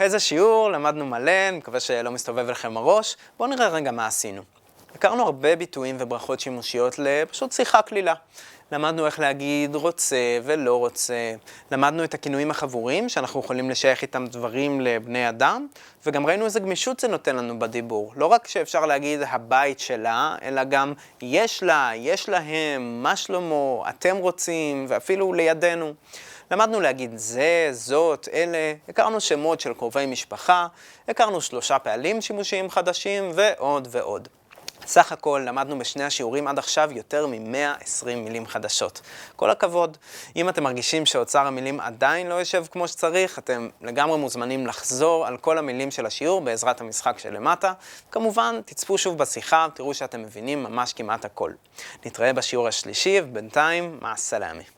איזה שיעור, למדנו מלא, אני מקווה שלא מסתובב לכם הראש. בואו נראה רגע מה עשינו. הכרנו הרבה ביטויים וברכות שימושיות לפשוט שיחה קלילה. למדנו איך להגיד רוצה ולא רוצה, למדנו את הכינויים החבוריים שאנחנו יכולים לשייך איתם דברים לבני אדם, וגם ראינו איזה גמישות זה נותן לנו בדיבור. לא רק שאפשר להגיד הבית שלה, אלא גם יש לה, יש להם, מה שלמה, אתם רוצים, ואפילו לידינו. למדנו להגיד זה, זאת, אלה, הכרנו שמות של קרובי משפחה, הכרנו שלושה פעלים שימושיים חדשים ועוד ועוד. סך הכל למדנו בשני השיעורים עד עכשיו יותר מ-120 מילים חדשות. כל הכבוד. אם אתם מרגישים שאוצר המילים עדיין לא יושב כמו שצריך, אתם לגמרי מוזמנים לחזור על כל המילים של השיעור בעזרת המשחק שלמטה. כמובן, תצפו שוב בשיחה, תראו שאתם מבינים ממש כמעט הכל. נתראה בשיעור השלישי, ובינתיים, מה הסלאמי.